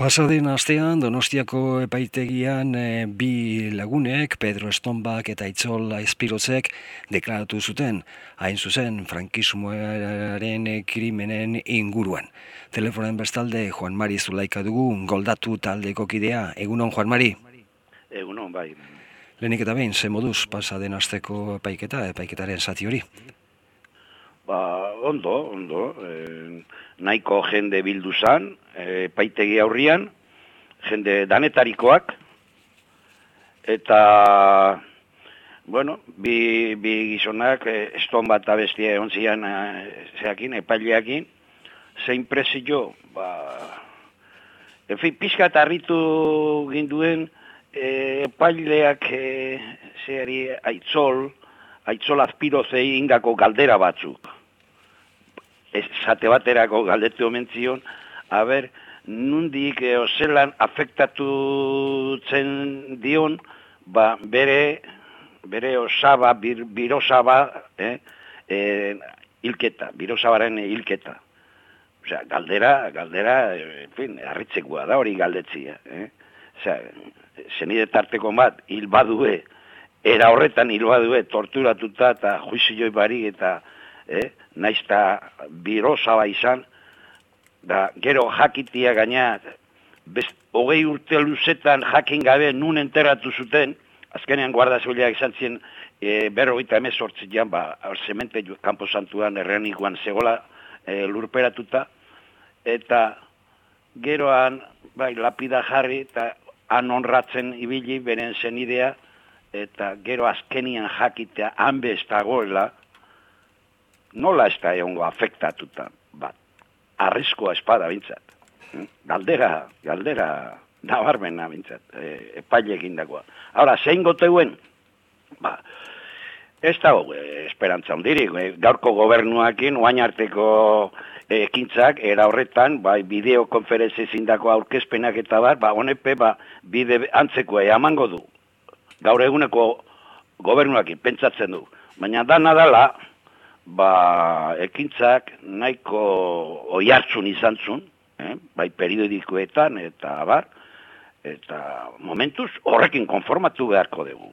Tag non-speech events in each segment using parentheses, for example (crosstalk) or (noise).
Pasaden astean Donostiako epaitegian e, bi lagunek, Pedro Estonbak eta Itzol Espirozek deklaratu zuten, hain zuzen frankismoaren krimenen inguruan. Telefonen bestalde Juan Mari Zulaika dugu, goldatu taldeko kidea. Egunon, Juan Mari? Egunon, bai. Lehenik eta behin, ze moduz pasaden asteko epaiketa, epaiketaren zati hori? Ba, ondo, ondo. E, nahiko jende bildu zan, e, paitegi aurrian, jende danetarikoak, eta, bueno, bi, bi gizonak, e, eston bat abestia egon zian, e, zeakin, epaileakin, zein presio, ba, en fin, pixka eta harritu ginduen, e, epaileak, e, zehari, aitzol, aitzol azpirozei ingako galdera batzuk esate baterako galdetu omen zion, haber, nundik e, ozelan afektatu zen dion, ba, bere, bere osaba, bir, birosaba, eh, eh, ilketa, birosabaren ilketa. Osea, galdera, galdera, en fin, arritzekoa da hori galdetzia. Eh? Osea, zenide tarteko bat, hil badue, era horretan hil badue, torturatuta eta juizioi bari eta eh, naizta birosa izan, da gero jakitia gaina, best, hogei urte luzetan jakin gabe nun enterratu zuten, azkenean guarda zuleak izan zien, e, berro gita emez sortzian, ba, semente kampo santuan errenikoan zegola e, lurperatuta, eta geroan, bai, lapida jarri, eta han onratzen ibili, beren zen idea, eta gero azkenian jakitea hanbe ez dagoela, nola ez da egongo afektatuta, bat, arriskoa espada bintzat. Hm? Galdera, galdera, nabarmena bintzat, e, epaile egindakoa. Ahora, zein goteuen, ba, ez da, e, esperantza ondirik, e, gaurko gobernuakin, oain arteko ekintzak, era horretan, bai, bideokonferenzi zindako aurkezpenak eta bat, ba, honepe, ba, bide antzeko eamango du. Gaur eguneko gobernuakin, pentsatzen du. Baina da nadala, ba, ekintzak nahiko oiartzun izan zun, eh? bai periodikoetan eta abar, eta momentuz horrekin konformatu beharko dugu.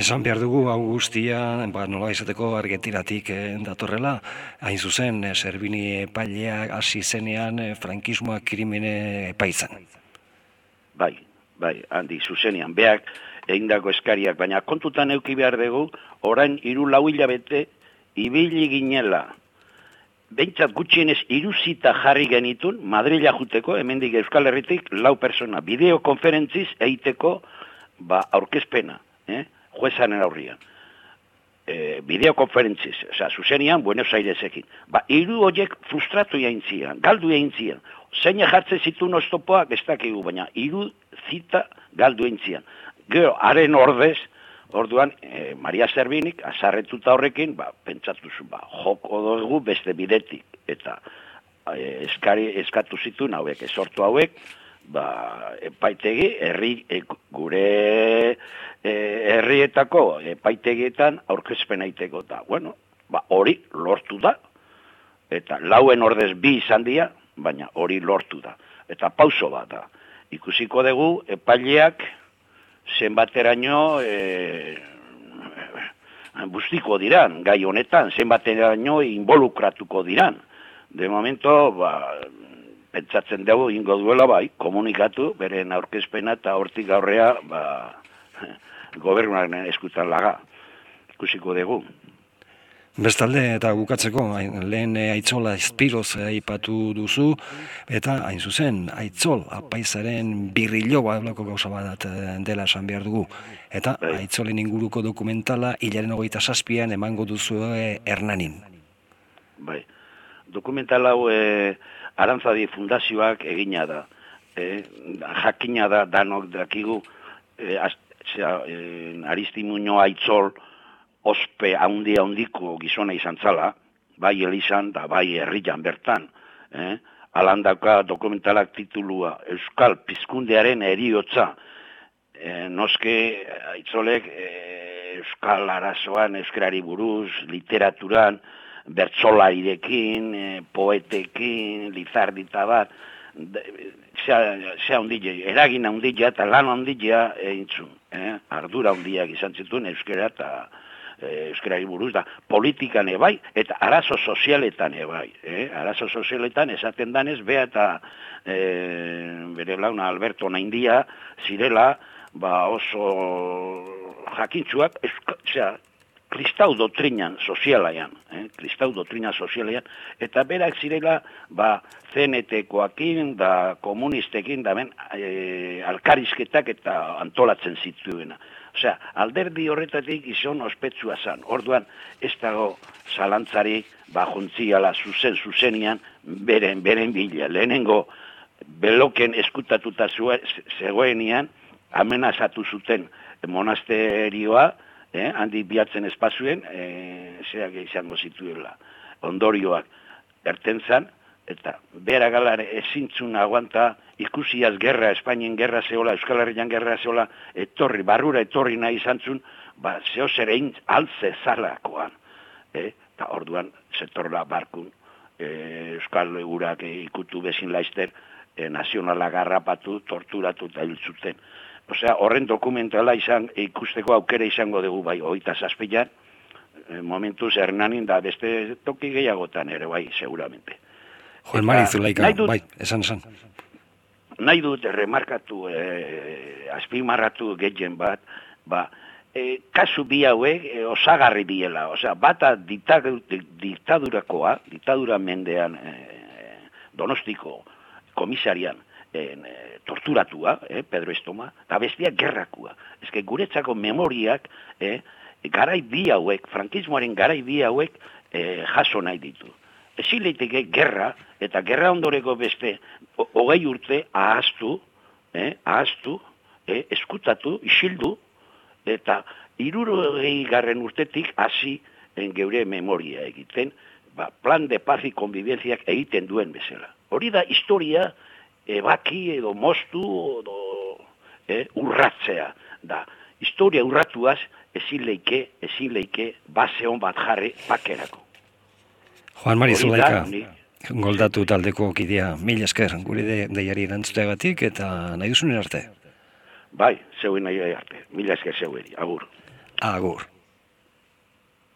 Esan behar dugu Augustia, ba, nola izateko argetiratik eh, datorrela, hain zuzen, eh, Zerbini epailea hasi zenean eh, frankismoa krimene epaitzen. Bai, bai, handi, zuzenean, beak, egindako eskariak, baina kontutan euki behar dugu, orain hiru lau hilabete ibili ginela. Bentsat gutxienez iruzita jarri genitun, Madrila juteko, hemendik Euskal Herritik, lau persona, bideokonferentziz eiteko ba, aurkezpena, eh? juezanen aurrian. E, bideokonferentziz, oza, zuzenian, Buenos Airesekin. Ba, iru horiek frustratu jaintzian, galdu jaintzian. Zeina jartze zitu noztopoak, ez dakigu, baina iru zita galdu jaintzian. Gero, haren ordez, orduan, e, Maria Zerbinik, azarretuta horrekin, ba, pentsatu zu, ba, joko dugu beste bidetik, eta e, eskari, eskatu zitu, hauek, esortu hauek, ba, epaitegi, herri, e, gure e, herrietako epaitegietan aurkezpen aiteko da. Bueno, ba, hori lortu da, eta lauen ordez bi izan dira, baina hori lortu da. Eta pauso bat da. Ikusiko dugu, epaileak, zenbateraino e, bustiko diran, gai honetan, zenbateraino involukratuko diran. De momento, ba, pentsatzen dugu ingo duela bai, komunikatu, beren aurkezpena eta hortik gaurrea, ba, (laughs) gobernuaren eskutan laga. Ikusiko dugu. Bestalde eta bukatzeko, lehen eh, aitzola espiroz aipatu duzu, eta hain zuzen, aitzol apaizaren birrillo badelako gauza bat eh, dela esan behar dugu. Eta bai. aitzolen inguruko dokumentala hilaren hogeita zazpian emango duzu Hernanin. Bai, dokumental hau e, Arantzadi Fundazioak egina da. E, jakina da danok dakigu e, az, e, aitzol, ospe handi handiko gizona izan zala, bai elizan da bai herrian bertan. Eh? Alandaka dokumentalak titulua Euskal Pizkundearen eriotza. Eh, noske, aitzolek, eh, Euskal Arazoan, Euskarari buruz, literaturan, bertsola irekin, eh, poetekin, lizardita bat, zea ondile, eragin ondilea eta lan ondilea eintzun. Eh? Ardura ondileak izan zituen euskera eta e, euskerari buruz da politikan ebai eta arazo sozialetan ebai. Eh? Arazo sozialetan esaten danez, bea eta e, bere launa Alberto Naindia zirela ba oso jakintzuak, zera, kristau dotrinan sozialaian, eh? kristau dotrina sozialaian, eta berak zirela, ba, zenetekoakin, da komunistekin, da ben, e, alkarizketak eta antolatzen zituena. Osea, alderdi horretatik izan ospetsua zan. Orduan, ez dago zalantzari, ba, juntziala zuzen, zuzenian, beren, beren bila. Lehenengo, beloken eskutatuta zegoenian, amenazatu zuten monasterioa, eh, handi biatzen espazuen, eh, zeak izango zituela. Ondorioak erten zan, eta bera galare ezintzun aguanta ikusiaz gerra, Espainien gerra zeola, Euskal Herrian gerra zeola, etorri, barrura etorri nahi izan zun, ba, zeo zer altze zalakoan. Eh, eta orduan, zetorla barkun, eh, Euskal Egurak ikutu bezin laizter, eh, nazionala garrapatu, torturatu eta hiltzuten. Osea, horren dokumentala izan ikusteko aukera izango dugu bai, oita zazpilan, e, momentuz hernanin da beste toki gehiagotan ere bai, seguramente. Joen Mari Zulaika, bai, esan, esan. Nahi dut remarkatu, e, azpimarratu gehien bat, ba, e, kasu bi hauek e, osagarri biela, osea, bata diktadurakoa, diktadura mendean e, donostiko komisarian, en, e, torturatua, eh, Pedro Estoma, eta bestia gerrakua. Ez guretzako memoriak, eh, garai bi hauek, frankismoaren garai bi hauek, eh, jaso nahi ditu. Ezin leiteke gerra, eta gerra ondoreko beste, hogei urte, ahaztu, eh, ahaztu, eh, eskutatu, isildu, eta iruro garren urtetik hasi geure memoria egiten, ba, plan de paz y convivenciak egiten duen bezala. Hori da historia, ebaki edo mostu edo eh, urratzea da. Historia urratuaz ezin leike, ezin leike base hon bat jarri pakerako. Juan Mari Zulaika, goldatu taldeko kidea, mil esker, guri de, deiari erantzuteagatik eta nahi duzunen arte. Bai, zeuen nahi arte, mil esker zeuen, agur. Agur.